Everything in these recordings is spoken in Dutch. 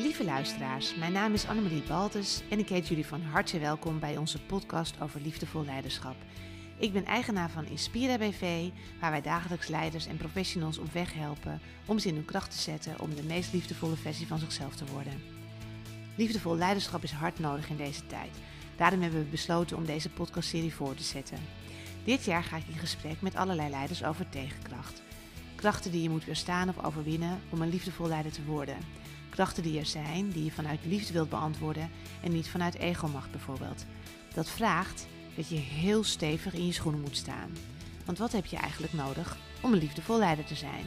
Lieve luisteraars, mijn naam is Annemarie Baltus en ik heet jullie van harte welkom bij onze podcast over liefdevol leiderschap. Ik ben eigenaar van Inspira BV, waar wij dagelijks leiders en professionals op weg helpen om ze in hun kracht te zetten om de meest liefdevolle versie van zichzelf te worden. Liefdevol leiderschap is hard nodig in deze tijd. Daarom hebben we besloten om deze podcastserie voor te zetten. Dit jaar ga ik in gesprek met allerlei leiders over tegenkracht. Krachten die je moet weerstaan of overwinnen om een liefdevol leider te worden. Krachten die er zijn, die je vanuit liefde wilt beantwoorden en niet vanuit egomacht bijvoorbeeld. Dat vraagt dat je heel stevig in je schoenen moet staan. Want wat heb je eigenlijk nodig om een liefdevol leider te zijn?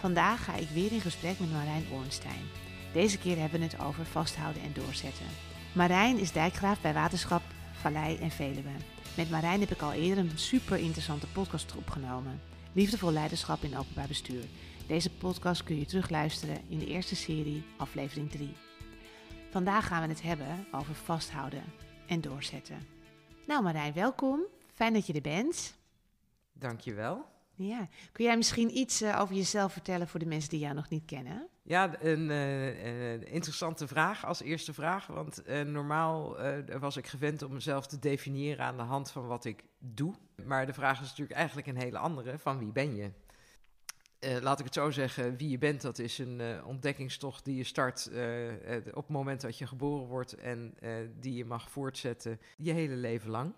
Vandaag ga ik weer in gesprek met Marijn Ornstein. Deze keer hebben we het over vasthouden en doorzetten. Marijn is dijkgraaf bij Waterschap Vallei en Veluwe. Met Marijn heb ik al eerder een super interessante podcast opgenomen. Liefdevol leiderschap in openbaar bestuur. Deze podcast kun je terugluisteren in de eerste serie, aflevering 3. Vandaag gaan we het hebben over vasthouden en doorzetten. Nou Marijn, welkom. Fijn dat je er bent. Dankjewel. Ja, kun jij misschien iets uh, over jezelf vertellen voor de mensen die jou nog niet kennen? Ja, een uh, interessante vraag als eerste vraag. Want uh, normaal was ik gewend om mezelf te definiëren aan de hand van wat ik doe. Maar de vraag is natuurlijk eigenlijk een hele andere: van wie ben je? Laat ik het zo zeggen, wie je bent, dat is een ontdekkingstocht die je start op het moment dat je geboren wordt en die je mag voortzetten je hele leven lang.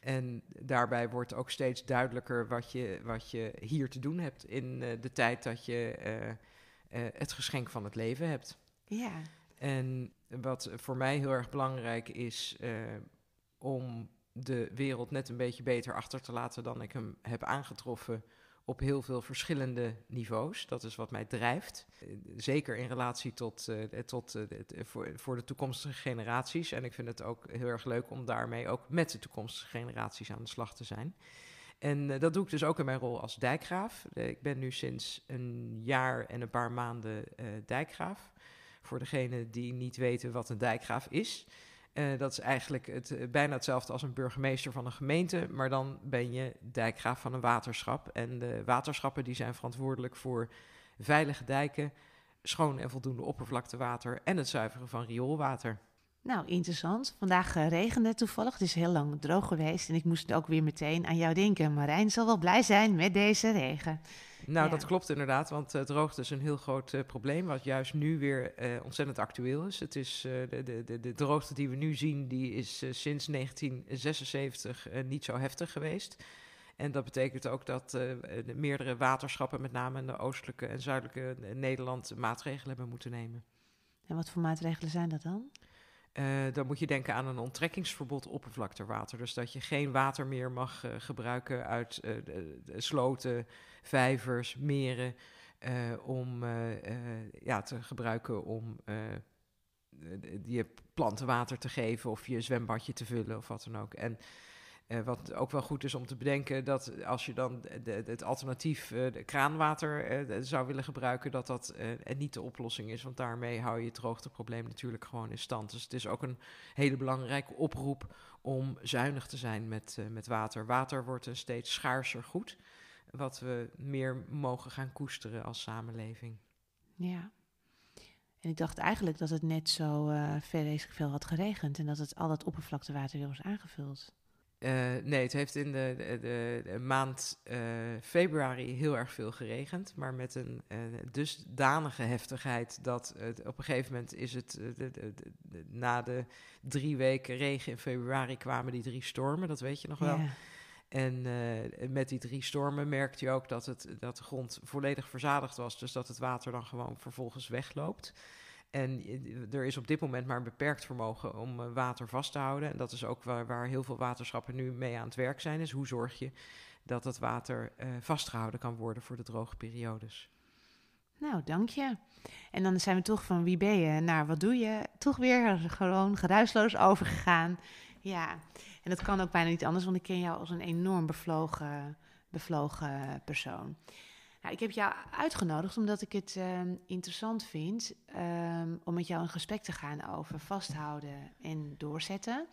En daarbij wordt ook steeds duidelijker wat je, wat je hier te doen hebt in de tijd dat je het geschenk van het leven hebt. Ja. En wat voor mij heel erg belangrijk is om de wereld net een beetje beter achter te laten dan ik hem heb aangetroffen op heel veel verschillende niveaus. Dat is wat mij drijft. Zeker in relatie tot, uh, tot uh, voor, voor de toekomstige generaties. En ik vind het ook heel erg leuk om daarmee ook met de toekomstige generaties aan de slag te zijn. En dat doe ik dus ook in mijn rol als dijkgraaf. ik ben nu sinds een jaar en een paar maanden dijkgraaf. Voor degenen die niet weten wat een dijkgraaf is. Uh, dat is eigenlijk het, uh, bijna hetzelfde als een burgemeester van een gemeente, maar dan ben je dijkgraaf van een waterschap. En de waterschappen die zijn verantwoordelijk voor veilige dijken, schoon en voldoende oppervlaktewater en het zuiveren van rioolwater. Nou, interessant. Vandaag uh, regende toevallig. Het is heel lang droog geweest en ik moest ook weer meteen aan jou denken. Marijn zal wel blij zijn met deze regen. Nou, ja. dat klopt inderdaad, want uh, droogte is een heel groot uh, probleem, wat juist nu weer uh, ontzettend actueel is. Het is de, de, de, de, droogte die we nu zien, die is sinds 1976 niet zo heftig geweest. En dat betekent ook dat de meerdere waterschappen, met name in de oostelijke en zuidelijke Nederland, maatregelen hebben moeten nemen. En wat voor maatregelen zijn dat dan? Uh, dan moet je denken aan een onttrekkingsverbod oppervlaktewater. Dus dat je geen water meer mag uh, gebruiken uit uh, sloten, vijvers, meren. om ja, te gebruiken om je planten water te geven of je zwembadje te vullen of wat dan ook. En uh, wat ook wel goed is om te bedenken dat als je dan de, het alternatief de kraanwater uh, zou willen gebruiken, dat dat niet de oplossing is. Want daarmee hou je het droogteprobleem natuurlijk gewoon in stand. Dus het is ook een hele belangrijke oproep om zuinig te zijn met, met water. Water wordt een steeds schaarser goed, wat we meer mogen gaan koesteren als samenleving. Ja. En ik dacht eigenlijk dat het net zo veel had geregend en dat het al dat oppervlaktewater weer was aangevuld. Uh, nee, het heeft in de, de, de maand uh, februari heel erg veel geregend, maar met een uh, dusdanige heftigheid dat het, op een gegeven moment is het, de, na de drie weken regen in februari kwamen die drie stormen, dat weet je nog wel. En met die drie stormen merkte je ook dat, het, dat de grond volledig verzadigd was, dus dat het water dan gewoon vervolgens wegloopt. En er is op dit moment maar een beperkt vermogen om uh, water vast te houden. En dat is ook waar, waar, heel veel waterschappen nu mee aan het werk zijn. Is hoe zorg je dat het water uh, vastgehouden kan worden voor de droge periodes. Nou, dank je. En dan zijn we toch van wie ben je naar wat doe je? Toch weer gewoon geruisloos overgegaan. Ja, en dat kan ook bijna niet anders, want ik ken jou als een enorm bevlogen, bevlogen persoon. Ik heb jou uitgenodigd omdat ik het uh, interessant vind um, om met jou in gesprek te gaan over vasthouden en doorzetten.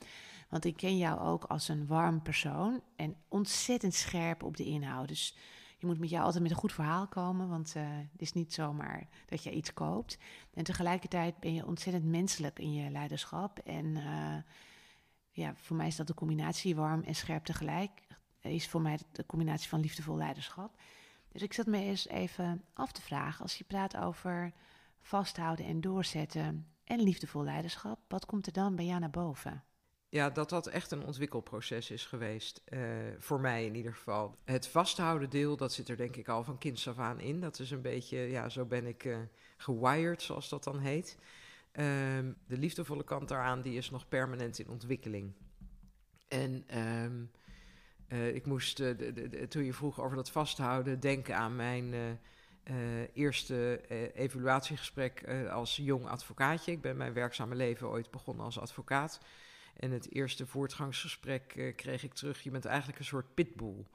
Want ik ken jou ook als een warm persoon en ontzettend scherp op de inhoud. Dus je moet met jou altijd met een goed verhaal komen, want uh, het is niet zomaar dat je iets koopt. En tegelijkertijd ben je ontzettend menselijk in je leiderschap. En uh, ja, voor mij is dat de combinatie warm en scherp tegelijk. Is voor mij de combinatie van liefdevol leiderschap. Dus ik zat me eens even af te vragen, als je praat over vasthouden en doorzetten en liefdevol leiderschap, wat komt er dan bij jou naar boven? Ja, dat dat echt een ontwikkelproces is geweest. Uh, voor mij in ieder geval. Het vasthouden deel, dat zit er denk ik al van kinds af aan in. Dat is een beetje, ja, zo ben ik uh, gewired, zoals dat dan heet. Uh, de liefdevolle kant daaraan, die is nog permanent in ontwikkeling. En um, ik moest, de, de, de, toen je vroeg over dat vasthouden, denken aan mijn eerste evaluatiegesprek als jong advocaatje. Ik ben mijn werkzame leven ooit begonnen als advocaat. En het eerste voortgangsgesprek kreeg ik terug: je bent eigenlijk een soort pitbull.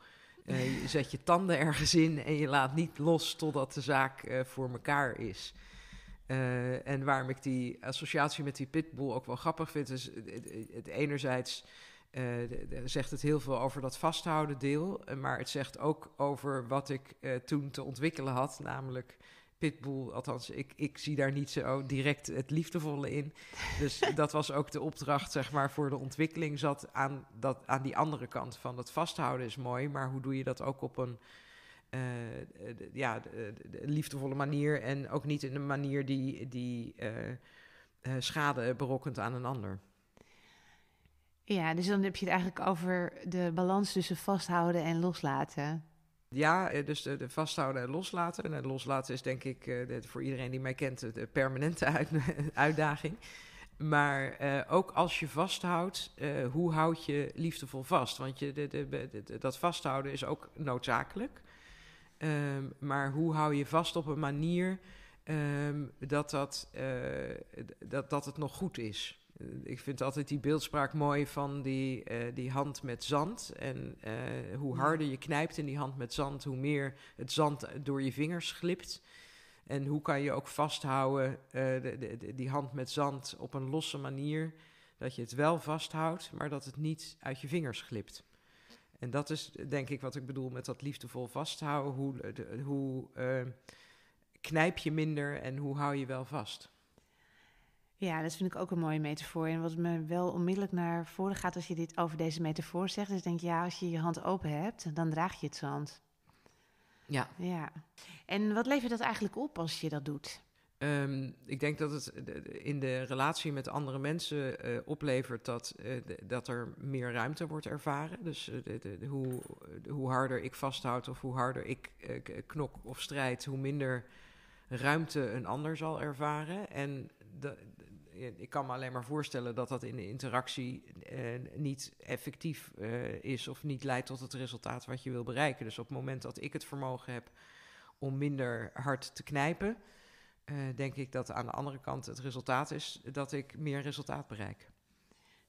Je zet je tanden ergens in en je laat niet los totdat de zaak voor elkaar is. en waarom ik die associatie met die pitbull ook wel grappig vind, is het, het enerzijds zegt het heel veel over dat vasthouden deel, maar het zegt ook over wat ik toen te ontwikkelen had, namelijk pitbull, althans, ik, ik zie daar niet zo direct het liefdevolle in. Dus dat was ook de opdracht, zeg maar, voor de ontwikkeling zat aan, dat, aan die andere kant van het vasthouden is mooi, maar hoe doe je dat ook op een uh, ja, de, de liefdevolle manier en ook niet in een manier die, die uh, uh, schade berokkent aan een ander. Ja, dus dan heb je het eigenlijk over de balans tussen vasthouden en loslaten. Ja, eh, dus de, de, vasthouden en loslaten. En loslaten is denk ik de, voor iedereen die mij kent de permanente uit, uitdaging. Maar uh, ook als je vasthoudt, hoe houd je liefdevol vast? Want je, de, dat vasthouden is ook noodzakelijk. Um, maar hoe hou je vast op een manier um, dat, dat, dat, dat het nog goed is? Ik vind altijd die beeldspraak mooi van die, uh, die hand met zand. En uh, hoe harder je knijpt in die hand met zand, hoe meer het zand door je vingers glipt. En hoe kan je ook vasthouden uh, de, de, die hand met zand op een losse manier, dat je het wel vasthoudt, maar dat het niet uit je vingers glipt. En dat is denk ik wat ik bedoel met dat liefdevol vasthouden. Hoe, de, hoe knijp je minder en hoe hou je wel vast? Ja, dat vind ik ook een mooie metafoor. En wat me wel onmiddellijk naar voren gaat als je dit over deze metafoor zegt, is denk ik, ja, als je je hand open hebt, dan draag je het zand. Ja. Ja. En wat levert dat eigenlijk op als je dat doet? Um, ik denk dat het in de relatie met andere mensen uh, oplevert dat, uh, dat er meer ruimte wordt ervaren. Dus uh, de, de, hoe, hoe harder ik vasthoud of hoe harder ik knok of strijd, hoe minder ruimte een ander zal ervaren. En de, ik kan me alleen maar voorstellen dat dat in de interactie eh, niet effectief uh, is of niet leidt tot het resultaat wat je wil bereiken. Dus op het moment dat ik het vermogen heb om minder hard te knijpen, denk ik dat aan de andere kant het resultaat is dat ik meer resultaat bereik.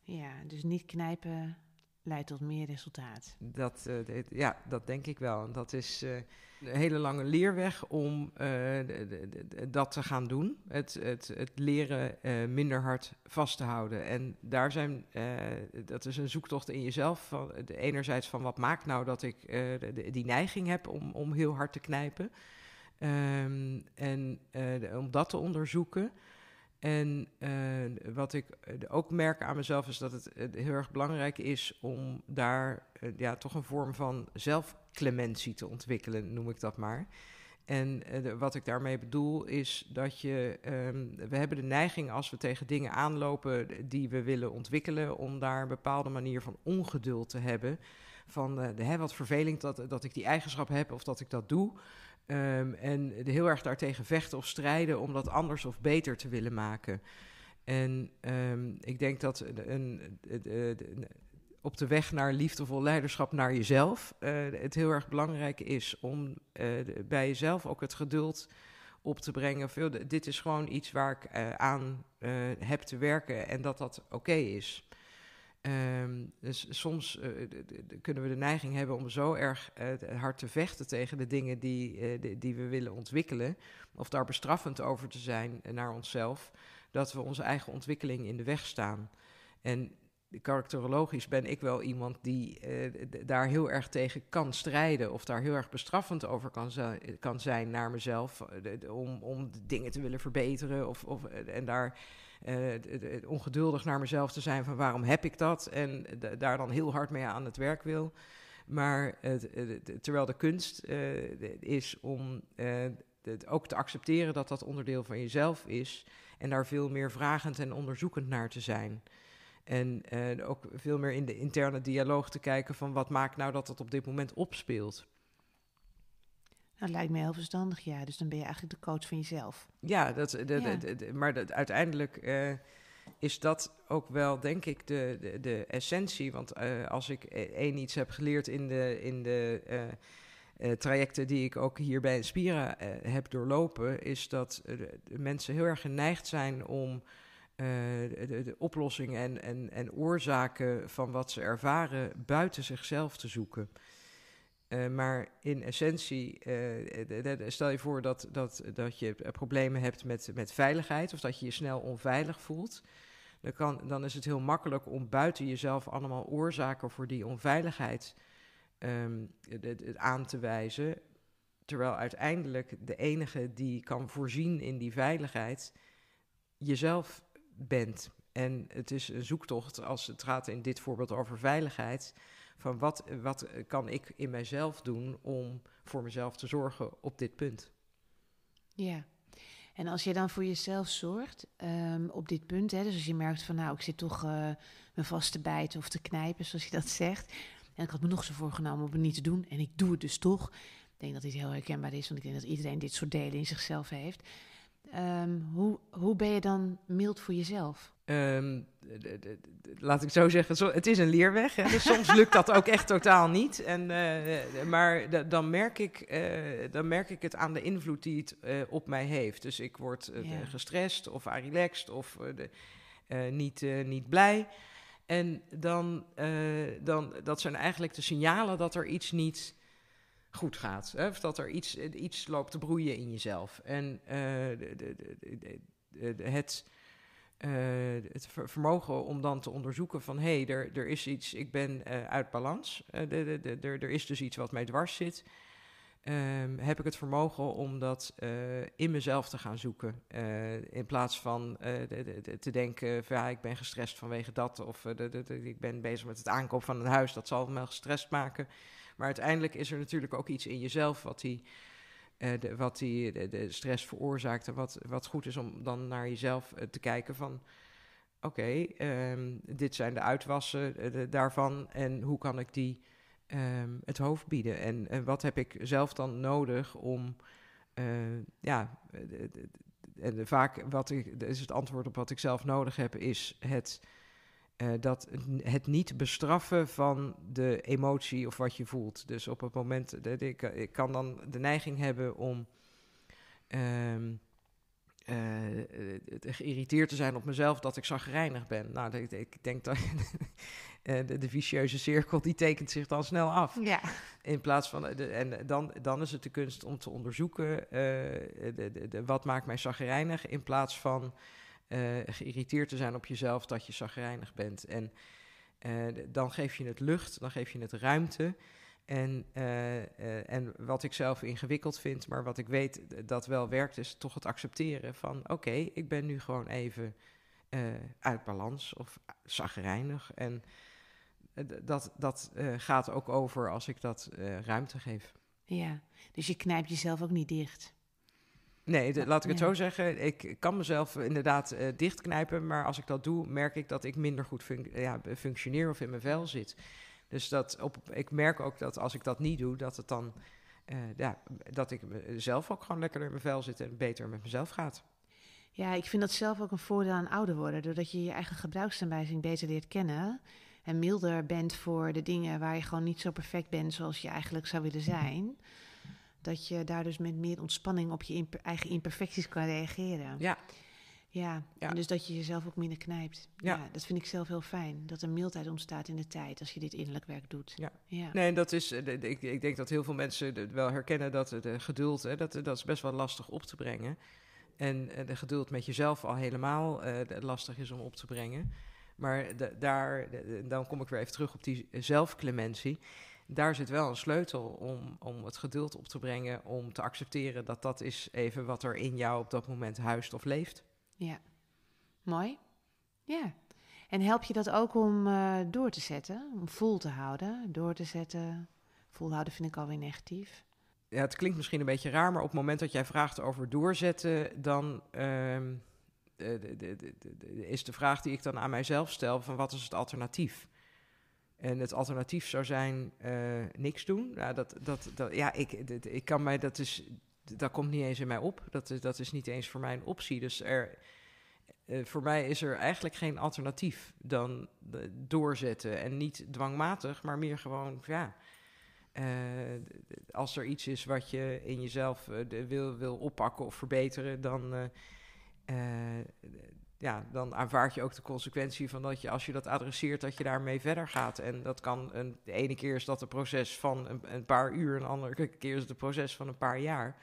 Ja, dus niet knijpen leidt tot meer resultaat. Dat, uh, ja, dat denk ik wel. Dat is uh, een hele lange leerweg om uh, dat te gaan doen. Het, het, het leren minder hard vast te houden. En daar zijn, dat is een zoektocht in jezelf. Van, enerzijds van wat maakt nou dat ik die neiging heb om, om heel hard te knijpen. Um, en om dat te onderzoeken. En uh, wat ik eh, ook merk aan mezelf is dat het heel erg belangrijk is om daar ja, toch een vorm van zelfclementie te ontwikkelen, noem ik dat maar. En wat ik daarmee bedoel is dat je, um, we hebben de neiging als we tegen dingen aanlopen die we willen ontwikkelen, om daar een bepaalde manier van ongeduld te hebben. Van de, hè, wat vervelend dat, dat ik die eigenschap heb of dat ik dat doe. Um, en heel erg daartegen vechten of strijden om dat anders of beter te willen maken. En um, ik denk dat een, op de weg naar liefdevol leiderschap naar jezelf uh, het heel erg belangrijk is om uh, bij jezelf ook het geduld op te brengen. Veel, dit is gewoon iets waar ik uh, aan heb te werken en dat dat oké is. Um, dus soms uh, kunnen we de neiging hebben om zo erg uh, hard te vechten tegen de dingen die, uh, die, die, we willen ontwikkelen, of daar bestraffend over te zijn naar onszelf, dat we onze eigen ontwikkeling in de weg staan. En karakterologisch ben ik wel iemand die eh, daar heel erg tegen kan strijden of daar heel erg bestraffend over kan, kan zijn naar mezelf eh, om, om dingen te willen verbeteren of, of, en daar ongeduldig naar mezelf te zijn van waarom heb ik dat en daar dan heel hard mee aan het werk wil. Maar terwijl de kunst is om ook te accepteren dat dat onderdeel van jezelf is en daar veel meer vragend en onderzoekend naar te zijn. En ook veel meer in de interne dialoog te kijken van wat maakt nou dat het op dit moment opspeelt. Dat lijkt me heel verstandig, ja. Dus dan ben je eigenlijk de coach van jezelf. Ja, dat, de, maar dat, uiteindelijk uh, is dat ook wel, denk ik, de, de, de essentie. Want uh, als ik e-, één iets heb geleerd in de, in de trajecten die ik ook hier bij Inspira heb doorlopen, is dat de mensen heel erg geneigd zijn om uh, de, de, oplossingen en, en, en oorzaken van wat ze ervaren buiten zichzelf te zoeken. Uh, maar in essentie, uh, stel je voor dat, dat, dat je problemen hebt met, met veiligheid of dat je je snel onveilig voelt. Dan, kan, dan is het heel makkelijk om buiten jezelf allemaal oorzaken voor die onveiligheid um, aan te wijzen. Terwijl uiteindelijk de enige die kan voorzien in die veiligheid jezelf bent. En het is een zoektocht als het gaat in dit voorbeeld over veiligheid. Van wat, wat kan ik in mijzelf doen om voor mezelf te zorgen op dit punt? Ja, en als je dan voor jezelf zorgt um, op dit punt, hè, dus als je merkt van nou, ik zit toch uh, me vast te bijten of te knijpen, zoals je dat zegt. En ik had me nog zo voorgenomen om het niet te doen en ik doe het dus toch. Ik denk dat dit heel herkenbaar is, want ik denk dat iedereen dit soort delen in zichzelf heeft. Ehm, hoe, hoe ben je dan mild voor jezelf? Ehm, laat ik zo zeggen, het is een leerweg. Hè? Dus soms lukt dat ook echt totaal niet. En, uh, maar dan, merk ik, uh, dan merk ik het aan de invloed die het uh, op mij heeft. Dus ik word ja. gestrest of relaxed of niet, niet blij. En dan, dan, dat zijn eigenlijk de signalen dat er iets niet goed gaat. Hè? Of dat er iets, iets loopt te broeien in jezelf. En de, de, de, het, het vermogen om dan te onderzoeken van... hé, hey, er, er is iets, ik ben uh, uit balans. er is dus iets wat mij dwars zit. Um, heb ik het vermogen om dat in mezelf te gaan zoeken. in plaats van te denken van ja, ik ben gestrest vanwege dat. Of ik ben bezig met het aankoop van een huis, dat zal me gestrest maken. Maar uiteindelijk is er natuurlijk ook iets in jezelf wat die, de, wat die de, stress veroorzaakt. En wat, wat goed is om dan naar jezelf uh, te kijken van... Oké, um, dit zijn de uitwassen de, daarvan en hoe kan ik die um, het hoofd bieden? En wat heb ik zelf dan nodig om... ja, en vaak wat ik, is het antwoord op wat ik zelf nodig heb, is het uh, dat het niet bestraffen van de emotie of wat je voelt. Dus op het moment dat ik, ik kan dan de neiging hebben om um, uh, geïrriteerd te zijn op mezelf dat ik zagrijnig ben. Nou, ik, ik denk dat de, de, vicieuze cirkel die tekent zich dan snel af. Ja. In plaats van de, en dan, dan is het de kunst om te onderzoeken uh, de, de, wat maakt mij zagrijnig in plaats van uh, geïrriteerd te zijn op jezelf dat je zagrijnig bent. En uh, dan geef je het lucht, dan geef je het ruimte. En, uh, en wat ik zelf ingewikkeld vind, maar wat ik weet dat wel werkt, is toch het accepteren van: oké, ik ben nu gewoon even uit balans of zagrijnig. En dat, dat gaat ook over als ik dat ruimte geef. Ja, dus je knijpt jezelf ook niet dicht. Nee, laat ik het zo zeggen. Ik kan mezelf inderdaad uh, dichtknijpen, maar als ik dat doe, merk ik dat ik minder goed ja, functioneer of in mijn vel zit. Dus dat op, ik merk ook dat als ik dat niet doe, dat het dan uh, ja, dat ik zelf ook gewoon lekker in mijn vel zit en beter met mezelf gaat. Ja, ik vind dat zelf ook een voordeel aan ouder worden, doordat je je eigen gebruiksaanwijzing beter leert kennen en milder bent voor de dingen waar je gewoon niet zo perfect bent zoals je eigenlijk zou willen zijn dat je daar dus met meer ontspanning op je eigen imperfecties kan reageren. Ja. Ja, En dus dat je jezelf ook minder knijpt. Ja. dat vind ik zelf heel fijn. Dat er mildheid ontstaat in de tijd als je dit innerlijk werk doet. Ja. ja. Nee, dat is, eh, ik, ik denk dat heel veel mensen wel herkennen dat de geduld, hè, dat, dat is best wel lastig op te brengen. En eh, de geduld met jezelf al helemaal uh, lastig is om op te brengen. Maar daar, dan kom ik weer even terug op die zelfclementie. Daar zit wel een sleutel om, om het geduld op te brengen, om te accepteren dat dat is even wat er in jou op dat moment huist of leeft. Ja, mooi. Ja. En help je dat ook om uh, door te zetten, om vol te houden, door te zetten? Volhouden vind ik alweer negatief. Ja, het klinkt misschien een beetje raar, maar op het moment dat jij vraagt over doorzetten, dan um, de, de, de, is de vraag die ik dan aan mijzelf stel: van wat is het alternatief? En het alternatief zou zijn uh, niks doen. Nou, dat, dat, dat, ja, ik, ik kan mij, dat is, dat komt niet eens in mij op. Dat is, dat is niet eens voor mij een optie. Dus er, uh, voor mij is er eigenlijk geen alternatief dan doorzetten. En niet dwangmatig, maar meer gewoon, ja. Als er iets is wat je in jezelf wil, wil oppakken of verbeteren, dan ja, dan aanvaard je ook de consequentie van dat je, als je dat adresseert, dat je daarmee verder gaat. En dat kan, een, de ene keer is dat een proces van een, paar uur, een andere keer is het een proces van een paar jaar.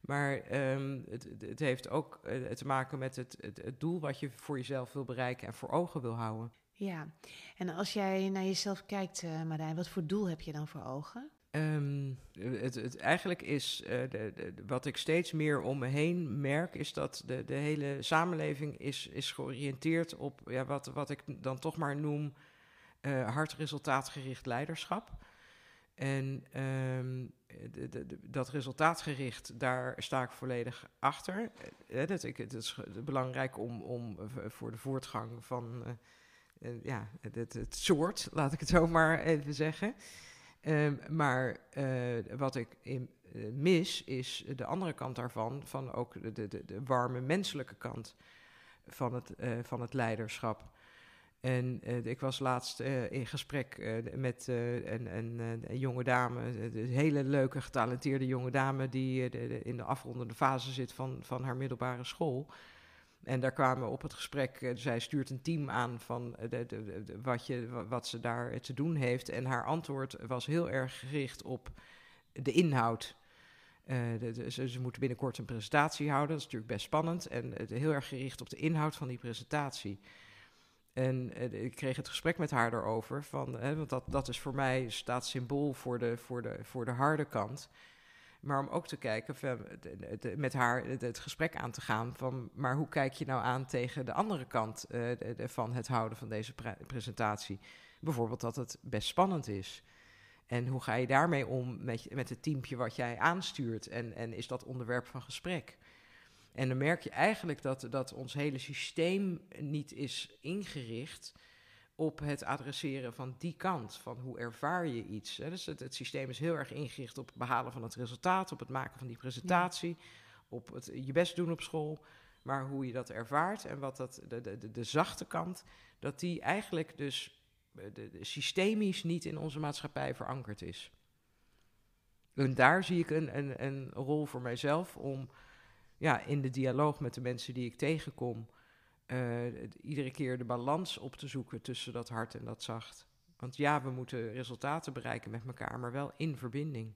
Maar ehm, het, het, heeft ook uh, te maken met het, het, doel wat je voor jezelf wil bereiken en voor ogen wil houden. Ja, en als jij naar jezelf kijkt, uh, Marijn, wat voor doel heb je dan voor ogen? Um, het, eigenlijk is uh, de, de, wat ik steeds meer om me heen merk, is dat de, de hele samenleving is, is georiënteerd op ja, wat, wat ik dan toch maar noem uh, hard resultaatgericht leiderschap. En um, dat resultaatgericht, daar sta ik volledig achter. Uh, dat het is belangrijk om, om voor de voortgang van ja, het, het soort, laat ik het zo maar even zeggen. Um, maar uh, wat ik in, uh, mis is de andere kant daarvan, van ook de, de, de warme menselijke kant van het, uh, van het leiderschap. En ik was laatst in gesprek met een, een, jonge dame, een hele leuke, getalenteerde jonge dame, die in de afrondende fase zit van, van haar middelbare school. En daar kwamen op het gesprek, uh, zij stuurt een team aan van de, wat, je, wat ze daar te doen heeft. En haar antwoord was heel erg gericht op de inhoud. Ze, ze, moeten binnenkort een presentatie houden, dat is natuurlijk best spannend. En heel erg gericht op de inhoud van die presentatie. En ik kreeg het gesprek met haar erover, van, want dat, dat is voor mij staat symbool voor de, voor, de, voor de harde kant. Maar om ook te kijken, met haar het gesprek aan te gaan van, maar hoe kijk je nou aan tegen de andere kant uh, van het houden van deze presentatie? Bijvoorbeeld dat het best spannend is. En hoe ga je daarmee om met, met het teampje wat jij aanstuurt? En, en is dat onderwerp van gesprek? En dan merk je eigenlijk dat, dat ons hele systeem niet is ingericht op het adresseren van die kant, van hoe ervaar je iets. Hè? Dus het, systeem is heel erg ingericht op het behalen van het resultaat, op het maken van die presentatie, op het je best doen op school, maar hoe je dat ervaart en wat dat, de, de, de, zachte kant, dat die eigenlijk dus eh, de, de, systemisch niet in onze maatschappij verankerd is. En daar zie ik een, een, een rol voor mijzelf om ja, in de dialoog met de mensen die ik tegenkom, uh, iedere keer de balans op te zoeken tussen dat hard en dat zacht. Want ja, we moeten resultaten bereiken met elkaar, maar wel in verbinding.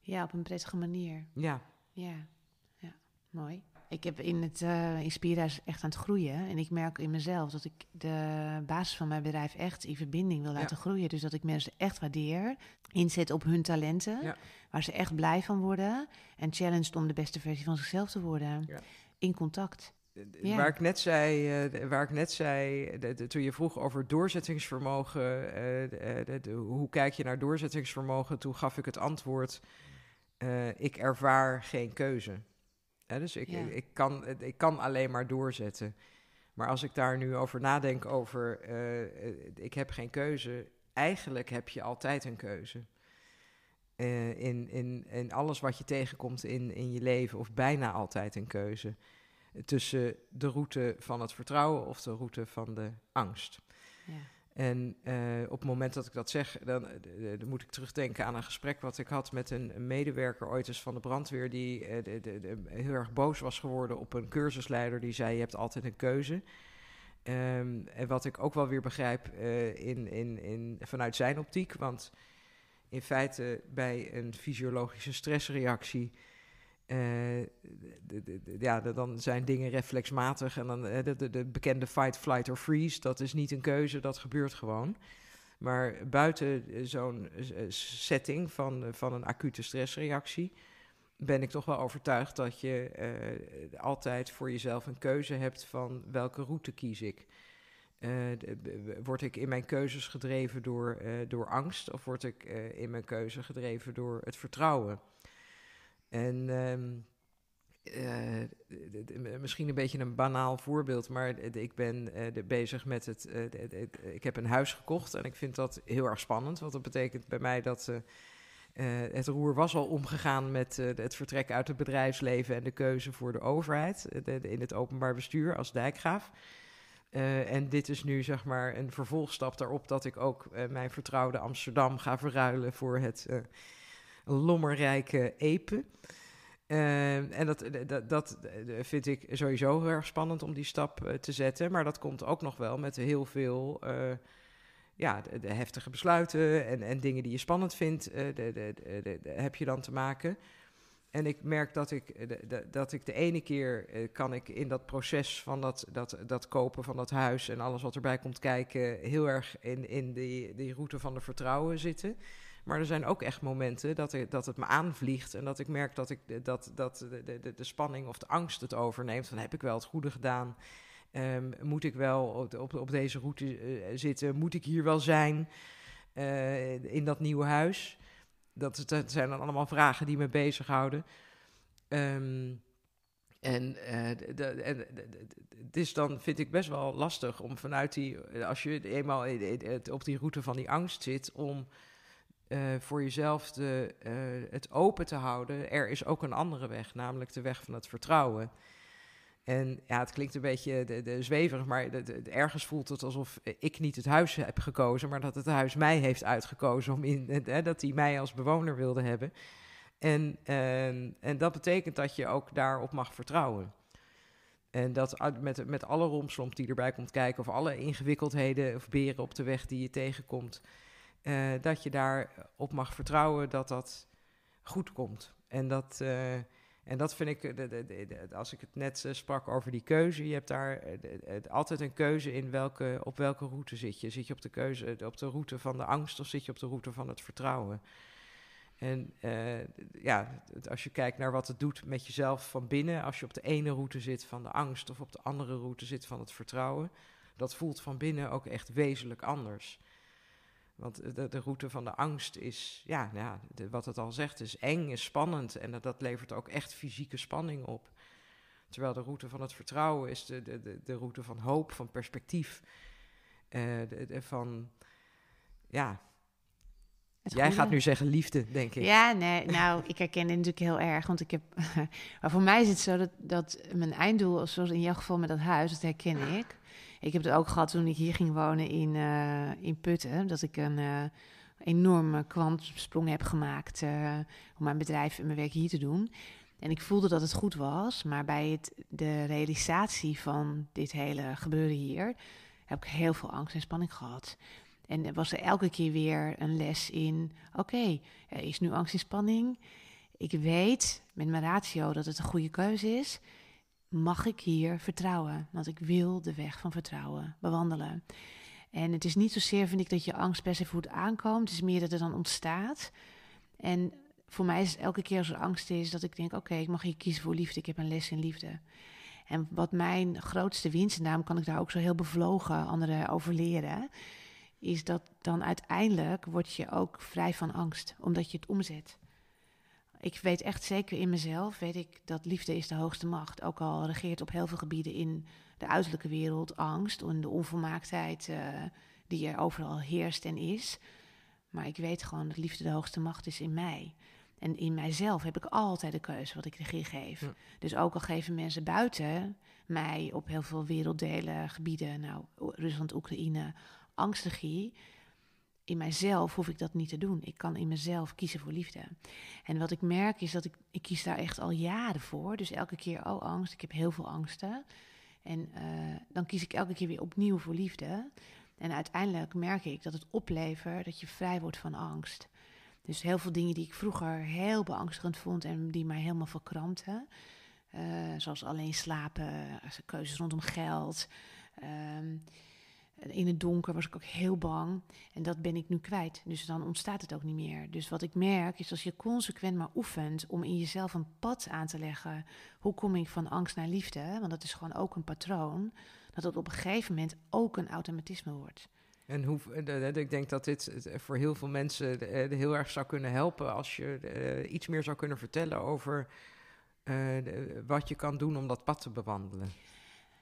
Ja, op een prettige manier. Ja. Ja, ja. mooi. Ik heb in het uh, Inspira echt aan het groeien. En ik merk in mezelf dat ik de basis van mijn bedrijf echt in verbinding wil laten groeien. Dus dat ik mensen echt waardeer. Inzet op hun talenten. Ja. Waar ze echt blij van worden. En challenged om de beste versie van zichzelf te worden. Ja. In contact. Waar ik net zei, uh, waar ik net zei toen je vroeg over doorzettingsvermogen, uh, hoe kijk je naar doorzettingsvermogen, toen gaf ik het antwoord, ik ervaar geen keuze. dus ik, ik, ik, kan, ik kan alleen maar doorzetten. Maar als ik daar nu over nadenk over, ik heb geen keuze, eigenlijk heb je altijd een keuze. in, in, in alles wat je tegenkomt in, in je leven, of bijna altijd een keuze tussen de route van het vertrouwen of de route van de angst. Ja. En uh, op het moment dat ik dat zeg, dan, uh, dan, moet ik terugdenken aan een gesprek wat ik had met een, medewerker ooit eens van de brandweer, die uh, de, de, heel erg boos was geworden op een cursusleider die zei: Je hebt altijd een keuze. Um, en wat ik ook wel weer begrijp in, in, in, vanuit zijn optiek, want in feite bij een fysiologische stressreactie uh, ja, dan zijn dingen reflexmatig. En dan de, de, de, bekende fight, flight or freeze, dat is niet een keuze, dat gebeurt gewoon. Maar buiten zo'n setting van, van een acute stressreactie ben ik toch wel overtuigd dat je altijd voor jezelf een keuze hebt van welke route kies ik. Word ik in mijn keuzes gedreven door, door angst of word ik in mijn keuze gedreven door het vertrouwen? En um, misschien een beetje een banaal voorbeeld, maar ik ben bezig met het. ik heb een huis gekocht en ik vind dat heel erg spannend, want dat betekent bij mij dat. het roer was al omgegaan met het vertrek uit het bedrijfsleven en de keuze voor de overheid in het openbaar bestuur als dijkgraaf. En dit is nu zeg maar een vervolgstap daarop dat ik ook mijn vertrouwde Amsterdam ga verruilen voor het lommerrijke Epe. en dat, dat, dat, vind ik sowieso heel erg spannend om die stap te zetten. Maar dat komt ook nog wel met heel veel ja, de, de, heftige besluiten en, en dingen die je spannend vindt, de, heb je dan te maken. En ik merk dat ik, eh, dat ik de ene keer kan ik in dat proces van dat, dat, dat kopen van dat huis en alles wat erbij komt kijken, heel erg in, in die, die route van de vertrouwen zitten. Maar er zijn ook echt momenten dat, ik, dat het me aanvliegt en dat ik merk dat, ik, dat, dat de, de, de spanning of de angst het overneemt. Van heb ik wel het goede gedaan? Um, moet ik wel op, op, deze route uh, zitten? Moet ik hier wel zijn uh, in dat nieuwe huis? dat, zijn dan allemaal vragen die me bezighouden. Um, en, uh, het is dan, vind ik, best wel lastig om vanuit die, als je eenmaal op die route van die angst zit, om uh, voor jezelf de, uh, het open te houden. Er is ook een andere weg, namelijk de weg van het vertrouwen. En ja, het klinkt een beetje de, de zweverig, maar ergens voelt het alsof ik niet het huis heb gekozen, maar dat het huis mij heeft uitgekozen om in, dat hij mij als bewoner wilde hebben. En, en, en dat betekent dat je ook daarop mag vertrouwen. En dat met, met alle romslomp die erbij komt kijken, of alle ingewikkeldheden of beren op de weg die je tegenkomt, uh, dat je daarop mag vertrouwen dat dat goed komt. En dat, uh, en dat vind ik, eh, de, de, de, als ik het net sprak over die keuze, je hebt daar eh, altijd een keuze in welke, op welke route zit je. Zit je op de, keuze, op de route van de angst of zit je op de route van het vertrouwen? En ja, als je kijkt naar wat het doet met jezelf van binnen, als je op de ene route zit van de angst of op de andere route zit van het vertrouwen, dat voelt van binnen ook echt wezenlijk anders. Want de, de, route van de angst is, ja, nou ja de, wat het al zegt, is eng, is spannend. En dat, dat, levert ook echt fysieke spanning op. Terwijl de route van het vertrouwen is de, de, de, route van hoop, van perspectief. Uh, van, ja. Jij gaat nu zeggen liefde, denk ik. Ja, nee, nou, ik herken dit natuurlijk heel erg. Want ik heb, maar voor mij is het zo dat, dat mijn einddoel, zoals in jouw geval met dat huis, dat herken ik ik heb het ook gehad toen ik hier ging wonen in, uh, in Putten. Dat ik een uh, enorme kwantsprong heb gemaakt uh, om mijn bedrijf en mijn werk hier te doen. En ik voelde dat het goed was, maar bij het, de realisatie van dit hele gebeuren hier heb ik heel veel angst en spanning gehad. En was er elke keer weer een les in: oké, er is nu angst en spanning. Ik weet met mijn ratio dat het een goede keuze is mag ik hier vertrouwen? Want ik wil de weg van vertrouwen bewandelen. En het is niet zozeer, vind ik, dat je angst per se voet aankomt. Het is meer dat er dan ontstaat. En voor mij is het elke keer als er angst is, dat ik denk: oké, ik mag hier kiezen voor liefde. Ik heb een les in liefde. En wat mijn grootste winst, en daarom kan ik daar ook zo heel bevlogen anderen over leren, is dat dan uiteindelijk word je ook vrij van angst, omdat je het omzet ik weet echt zeker in mezelf, weet ik dat liefde is de hoogste macht. Ook al regeert op heel veel gebieden in de uiterlijke wereld angst en de onvolmaaktheid uh, die er overal heerst en is. Maar ik weet gewoon dat liefde de hoogste macht is in mij. En in mijzelf heb ik altijd de keuze wat ik regie geef. Dus ook al geven mensen buiten mij op heel veel werelddelen, gebieden, nou, Rusland, Oekraïne, angstregie in mijzelf hoef ik dat niet te doen. Ik kan in mezelf kiezen voor liefde. En wat ik merk is dat ik, ik kies daar echt al jaren voor. Dus elke keer, oh angst, ik heb heel veel angsten. En uh, dan kies ik elke keer weer opnieuw voor liefde. En uiteindelijk merk ik dat het oplevert dat je vrij wordt van angst. Dus heel veel dingen die ik vroeger heel beangstigend vond en die mij helemaal verkrampten, zoals alleen slapen, keuzes rondom geld. Ehm, in het donker was ik ook heel bang. En dat ben ik nu kwijt. Dus dan ontstaat het ook niet meer. Dus wat ik merk is als je consequent maar oefent om in jezelf een pad aan te leggen. Hoe kom ik van angst naar liefde? Want dat is gewoon ook een patroon. Dat het op een gegeven moment ook een automatisme wordt. En hoe, ik denk dat dit voor heel veel mensen heel erg zou kunnen helpen als je iets meer zou kunnen vertellen over wat je kan doen om dat pad te bewandelen.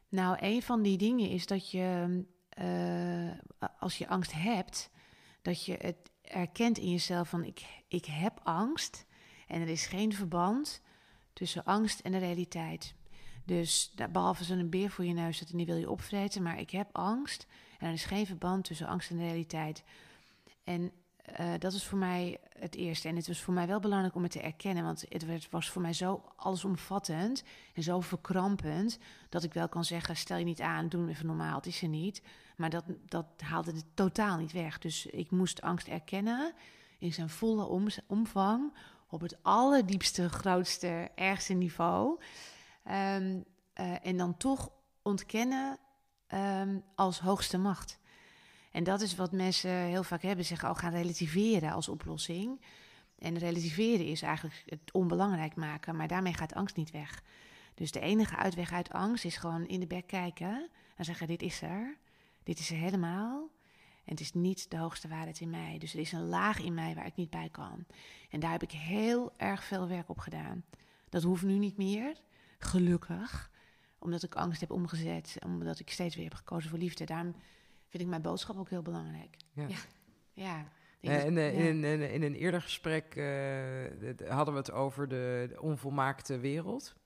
Nou, een van die dingen is dat je uh, als je angst hebt, dat je het erkent in jezelf van ik, ik heb angst en er is geen verband tussen angst en de realiteit. Dus behalve een beer voor je neus zit en die wil je opvreten, maar ik heb angst en er is geen verband tussen angst en de realiteit. En uh, dat is voor mij het eerste. En het was voor mij wel belangrijk om het te erkennen, want het was voor mij zo allesomvattend en zo verkrampend dat ik wel kan zeggen: stel je niet aan, doe even normaal, het is er niet. Maar dat, dat haalde het totaal niet weg. Dus ik moest angst erkennen in zijn volle omvang, op het allerdiepste, grootste, ergste niveau. Um, uh, en dan toch ontkennen um, als hoogste macht. En dat is wat mensen heel vaak hebben, zeggen, oh, gaan relativeren als oplossing. En relativeren is eigenlijk het onbelangrijk maken, maar daarmee gaat angst niet weg. Dus de enige uitweg uit angst is gewoon in de bek kijken en zeggen: Dit is er, dit is er helemaal. En het is niet de hoogste waarheid in mij. Dus er is een laag in mij waar ik niet bij kan. En daar heb ik heel erg veel werk op gedaan. Dat hoeft nu niet meer, gelukkig, omdat ik angst heb omgezet, omdat ik steeds weer heb gekozen voor liefde. Daarom vind ik mijn boodschap ook heel belangrijk. Ja. ja. Eh, en, uh, in, in, in, een eerder gesprek uh, hadden we het over de, de onvolmaakte wereld.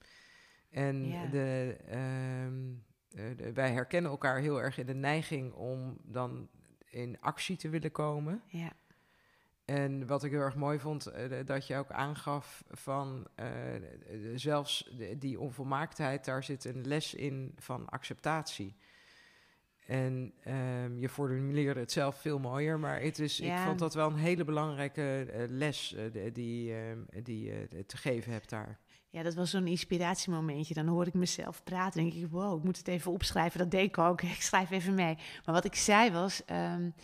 En de, uh, de, wij herkennen elkaar heel erg in de neiging om dan in actie te willen komen. Ja. En wat ik heel erg mooi vond, dat je ook aangaf van zelfs die onvolmaaktheid, daar zit een les in van acceptatie. En um, je formuleerde het zelf veel mooier, maar het is, ik vond dat wel een hele belangrijke uh, les uh, die, uh, die je te geven hebt daar. Ja, dat was zo'n inspiratiemomentje. Dan hoor ik mezelf praten en denk ik, wow, ik moet het even opschrijven. Dat deed ik ook. Ik schrijf even mee. Maar wat ik zei was, um,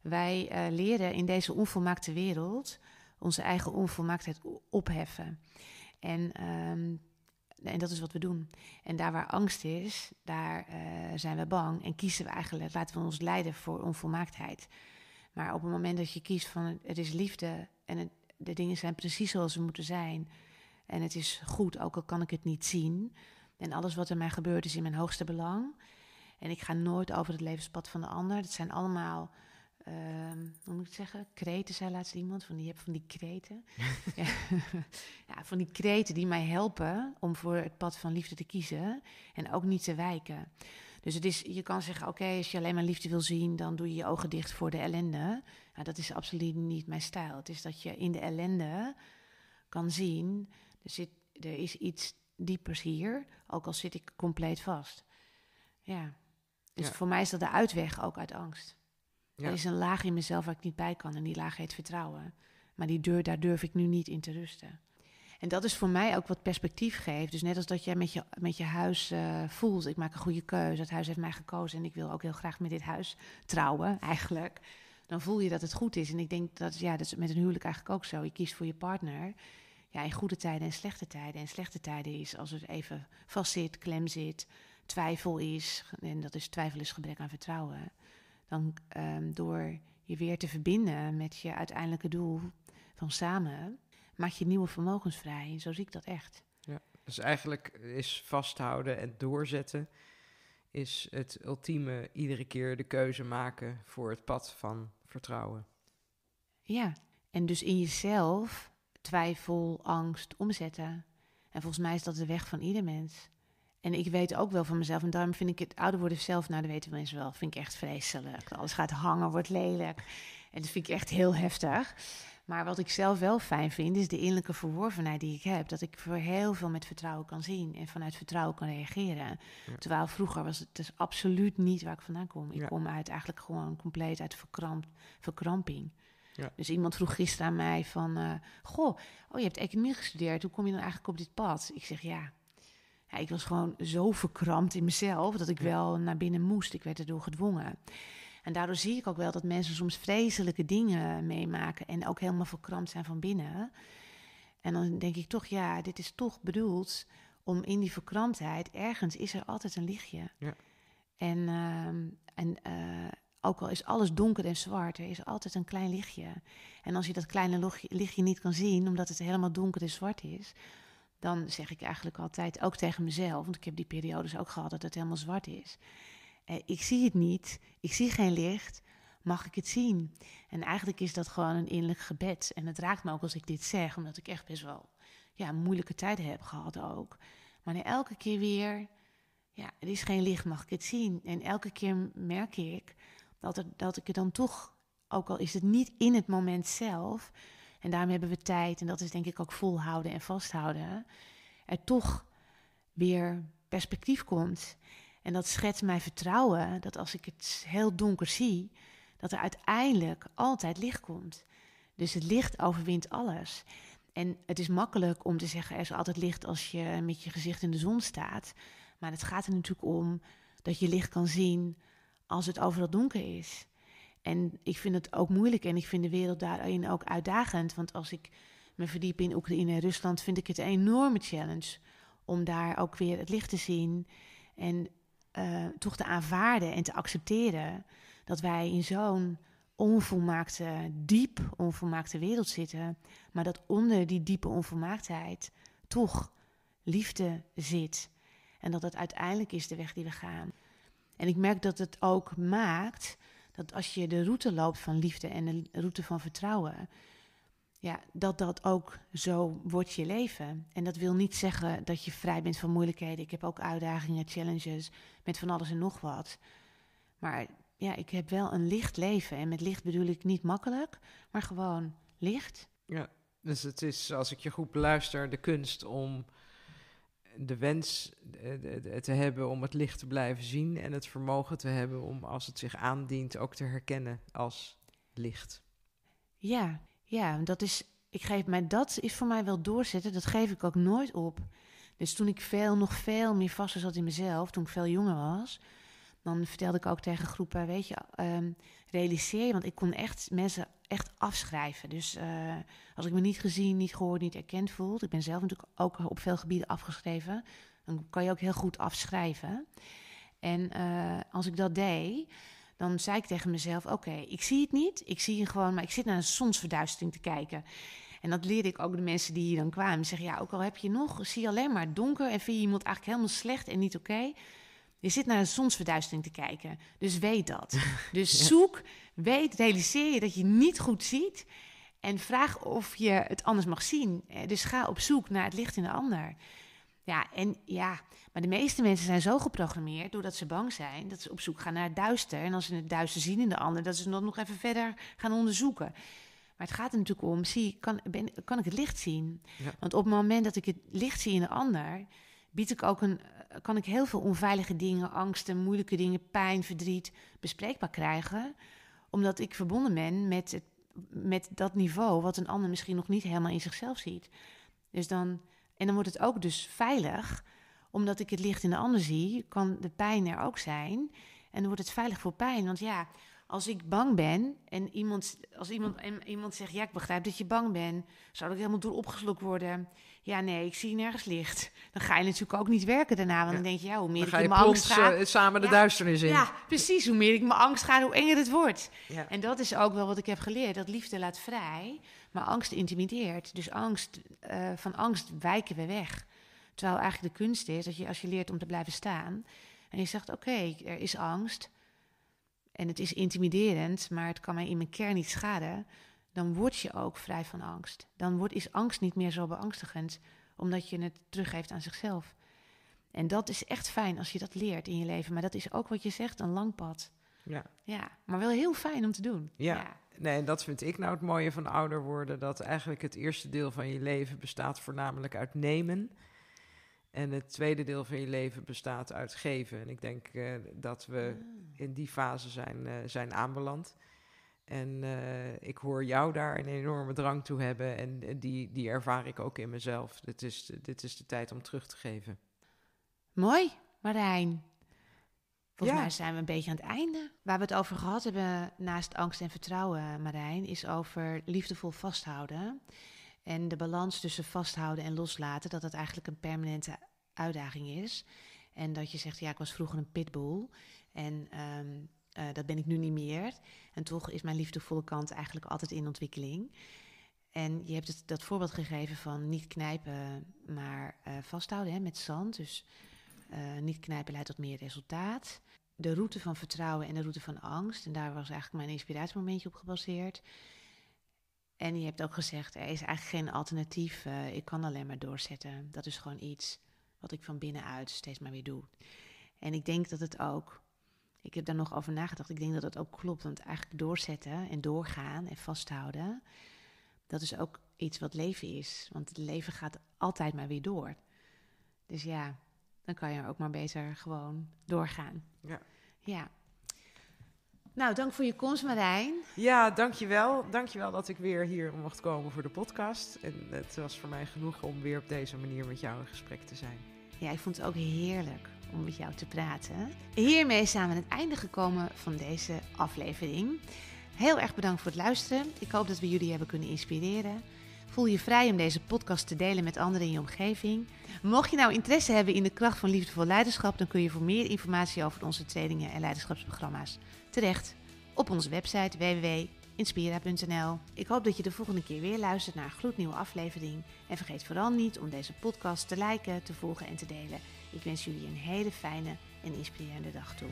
wij leren in deze onvolmaakte wereld onze eigen onvolmaaktheid opheffen. En um, en dat is wat we doen. En daar waar angst is, daar uh, zijn we bang en kiezen we eigenlijk, laten we ons leiden voor onvolmaaktheid. Maar op het moment dat je kiest van het is liefde en de dingen zijn precies zoals ze moeten zijn en het is goed, ook al kan ik het niet zien en alles wat er mij gebeurt is in mijn hoogste belang en ik ga nooit over het levenspad van de ander. Dat zijn allemaal Um, hoe moet ik het zeggen? Kreten, zei laatst iemand. Van die, heb van die kreten. ja. ja, van die kreten die mij helpen om voor het pad van liefde te kiezen. En ook niet te wijken. Dus het is, je kan zeggen, oké, als je alleen maar liefde wil zien, dan doe je je ogen dicht voor de ellende. Nou, dat is absoluut niet mijn stijl. Het is dat je in de ellende kan zien, er, zit, er is iets diepers hier, ook al zit ik compleet vast. Ja, dus voor mij is dat de uitweg ook uit angst. Er is een laag in mezelf waar ik niet bij kan en die laag heet vertrouwen. Maar die deur, daar durf ik nu niet in te rusten. En dat is voor mij ook wat perspectief geeft. Dus net als dat jij met je, met je huis uh, voelt, ik maak een goede keuze, het huis heeft mij gekozen en ik wil ook heel graag met dit huis trouwen, eigenlijk. Dan voel je dat het goed is. En ik denk dat, ja, dat is met een huwelijk eigenlijk ook zo. Je kiest voor je partner. Ja, in goede tijden en slechte tijden. En slechte tijden is als het even vast zit, klem zit, twijfel is. En dat is twijfel is gebrek aan vertrouwen dan um, door je weer te verbinden met je uiteindelijke doel van samen, maak je nieuwe vermogens vrij. Zo zie ik dat echt. Ja, dus eigenlijk is vasthouden en doorzetten is het ultieme iedere keer de keuze maken voor het pad van vertrouwen. Ja, en dus in jezelf twijfel, angst omzetten. En volgens mij is dat de weg van ieder mens. En ik weet ook wel van mezelf, en daarom vind ik het ouder worden zelf, nou, dat weten mensen wel, vind ik echt vreselijk. Alles gaat hangen, wordt lelijk. En dat vind ik echt heel heftig. Maar wat ik zelf wel fijn vind, is de innerlijke verworvenheid die ik heb. Dat ik voor heel veel met vertrouwen kan zien en vanuit vertrouwen kan reageren. Terwijl vroeger was het dus absoluut niet waar ik vandaan kom. Ik kom uit eigenlijk gewoon compleet uit verkramp, verkramping. Ja. Dus iemand vroeg gisteren aan mij van... Uh, goh, oh, je hebt economie gestudeerd. Hoe kom je dan eigenlijk op dit pad? Ik zeg, ja, ja, ik was gewoon zo verkrampt in mezelf dat ik wel naar binnen moest. Ik werd erdoor gedwongen. En daardoor zie ik ook wel dat mensen soms vreselijke dingen meemaken en ook helemaal verkrampt zijn van binnen. En dan denk ik toch, ja, dit is toch bedoeld om in die verkramptheid, ergens is er altijd een lichtje. Ja. En, ehm, en uh, ook al is alles donker en zwart, er is altijd een klein lichtje. En als je dat kleine lichtje niet kan zien, omdat het helemaal donker en zwart is, dan zeg ik eigenlijk altijd, ook tegen mezelf, want ik heb die periodes ook gehad dat het helemaal zwart is. Eh, ik zie het niet, ik zie geen licht, mag ik het zien? En eigenlijk is dat gewoon een innerlijk gebed. En het raakt me ook als ik dit zeg, omdat ik echt best wel ja, moeilijke tijden heb gehad ook. Maar elke keer weer, ja, er is geen licht, mag ik het zien? En elke keer merk ik dat, dat ik het dan toch, ook al is het niet in het moment zelf, en daarom hebben we tijd, en dat is denk ik ook volhouden en vasthouden, er toch weer perspectief komt. En dat schetst mij vertrouwen dat als ik het heel donker zie, dat er uiteindelijk altijd licht komt. Dus het licht overwint alles. En het is makkelijk om te zeggen, er is altijd licht als je met je gezicht in de zon staat. Maar het gaat er natuurlijk om dat je licht kan zien als het overal donker is. En ik vind het ook moeilijk en ik vind de wereld daarin ook uitdagend. Want als ik me verdiep in Oekraïne en Rusland, vind ik het een enorme challenge om daar ook weer het licht te zien. En uh, toch te aanvaarden en te accepteren dat wij in zo'n onvolmaakte, diep onvolmaakte wereld zitten, maar dat onder die diepe onvolmaaktheid toch liefde zit. En dat het uiteindelijk is de weg die we gaan. En ik merk dat het ook maakt dat als je de route loopt van liefde en de route van vertrouwen, ja, dat dat ook zo wordt je leven. En dat wil niet zeggen dat je vrij bent van moeilijkheden. Ik heb ook uitdagingen, challenges met van alles en nog wat. Maar ja, ik heb wel een licht leven. En met licht bedoel ik niet makkelijk, maar gewoon licht. Ja, dus het is, als ik je goed beluister, de kunst om de wens eh, te hebben om het licht te blijven zien en het vermogen te hebben om als het zich aandient ook te herkennen als licht. Ja, ja, dat is, ik geef mij, dat is voor mij wel doorzetten, dat geef ik ook nooit op. Dus toen ik veel, nog veel meer vast zat in mezelf, toen ik veel jonger was, dan vertelde ik ook tegen groepen, weet je, um, realiseer je, want ik kon echt mensen echt afschrijven. Dus uh, als ik me niet gezien, niet gehoord, niet erkend voelde, ik ben zelf natuurlijk ook op veel gebieden afgeschreven, dan kan je ook heel goed afschrijven. En uh, als ik dat deed, dan zei ik tegen mezelf: Oké, ik zie het niet, ik zie je gewoon, maar ik zit naar een zonsverduistering te kijken. En dat leerde ik ook de mensen die hier dan kwamen. Zeggen: Ja, ook al heb je nog, zie je alleen maar donker en vind je iemand eigenlijk helemaal slecht en niet oké. Je zit naar een zonsverduistering te kijken. Dus weet dat. Dus zoek, weet, realiseer je dat je niet goed ziet. En vraag of je het anders mag zien. Eh, dus ga op zoek naar het licht in de ander. Ja, en ja, maar de meeste mensen zijn zo geprogrammeerd doordat ze bang zijn, dat ze op zoek gaan naar het duister. En als ze het duister zien in de ander, dat ze het nog even verder gaan onderzoeken. Maar het gaat er natuurlijk om, zie, kan, ben, kan ik het licht zien? Want op het moment dat ik het licht zie in de ander, bied ik ook een, kan ik heel veel onveilige dingen, angsten, moeilijke dingen, pijn, verdriet bespreekbaar krijgen. Omdat ik verbonden ben met, het, met dat niveau wat een ander misschien nog niet helemaal in zichzelf ziet. Dus dan, en dan wordt het ook dus veilig, omdat ik het licht in de ander zie, kan de pijn er ook zijn. En dan wordt het veilig voor pijn. Want ja, als ik bang ben en iemand, als iemand, en iemand zegt: Ja, ik begrijp dat je bang bent, zou ik helemaal door opgeslokt worden. Ja, nee, ik zie nergens licht. Dan ga je natuurlijk ook niet werken daarna. Want dan denk je: Ja, hoe meer ik in mijn angst ga. Uh, samen de duisternis in. Ja, precies. Hoe meer ik mijn angst ga, hoe enger het wordt. Ja. En dat is ook wel wat ik heb geleerd: dat liefde laat vrij, maar angst intimideert. Dus angst, uh, van angst wijken we weg. Terwijl eigenlijk de kunst is dat je als je leert om te blijven staan en je zegt: Oké, er is angst en het is intimiderend, maar het kan mij in mijn kern niet schaden, dan word je ook vrij van angst. Dan wordt, is angst niet meer zo beangstigend, omdat je het teruggeeft aan zichzelf. En dat is echt fijn als je dat leert in je leven. Maar dat is ook wat je zegt, een lang pad. Ja. ja maar wel heel fijn om te doen. Ja. ja. Nee, en dat vind ik nou het mooie van ouder worden. Dat eigenlijk het eerste deel van je leven bestaat voornamelijk uit nemen. En het tweede deel van je leven bestaat uit geven. En ik denk uh, dat we ah. in die fase zijn, uh, zijn aanbeland. En uh, ik hoor jou daar een enorme drang toe hebben. En die, die ervaar ik ook in mezelf. Dit is, dit is de tijd om terug te geven. Mooi, Marijn. Volgens Ja. mij zijn we een beetje aan het einde. Waar we het over gehad hebben, naast angst en vertrouwen, Marijn, is over liefdevol vasthouden. En de balans tussen vasthouden en loslaten, dat dat eigenlijk een permanente uitdaging is. En dat je zegt, ja, ik was vroeger een pitbull en ehm, eh, dat ben ik nu niet meer. En toch is mijn liefdevolle kant eigenlijk altijd in ontwikkeling. En je hebt het, dat voorbeeld gegeven van niet knijpen, maar eh, vasthouden hè, met zand. Dus eh, niet knijpen leidt tot meer resultaat. De route van vertrouwen en de route van angst. En daar was eigenlijk mijn inspiratiemomentje op gebaseerd. En je hebt ook gezegd, er is eigenlijk geen alternatief. ik kan alleen maar doorzetten. Dat is gewoon iets wat ik van binnenuit steeds maar weer doe. En ik denk dat het ook, ik heb daar nog over nagedacht, ik denk dat het ook klopt. Want eigenlijk doorzetten en doorgaan en vasthouden, dat is ook iets wat leven is. Want het leven gaat altijd maar weer door. Dus ja, dan kan je ook maar beter gewoon doorgaan. Ja. Ja. Nou, dank voor je komst, Marijn. Ja, dankjewel. Dankjewel dat ik weer hier mocht komen voor de podcast. En het was voor mij genoeg om weer op deze manier met jou in gesprek te zijn. Ja, ik vond het ook heerlijk om met jou te praten. Hiermee zijn we aan het einde gekomen van deze aflevering. Heel erg bedankt voor het luisteren. Ik hoop dat we jullie hebben kunnen inspireren. Voel je vrij om deze podcast te delen met anderen in je omgeving. Mocht je nou interesse hebben in de kracht van liefdevol leiderschap, dan kun je voor meer informatie over onze trainingen en leiderschapsprogramma's terecht op onze website www.inspira.nl. Ik hoop dat je de volgende keer weer luistert naar een gloednieuwe aflevering. En vergeet vooral niet om deze podcast te liken, te volgen en te delen. Ik wens jullie een hele fijne en inspirerende dag toe.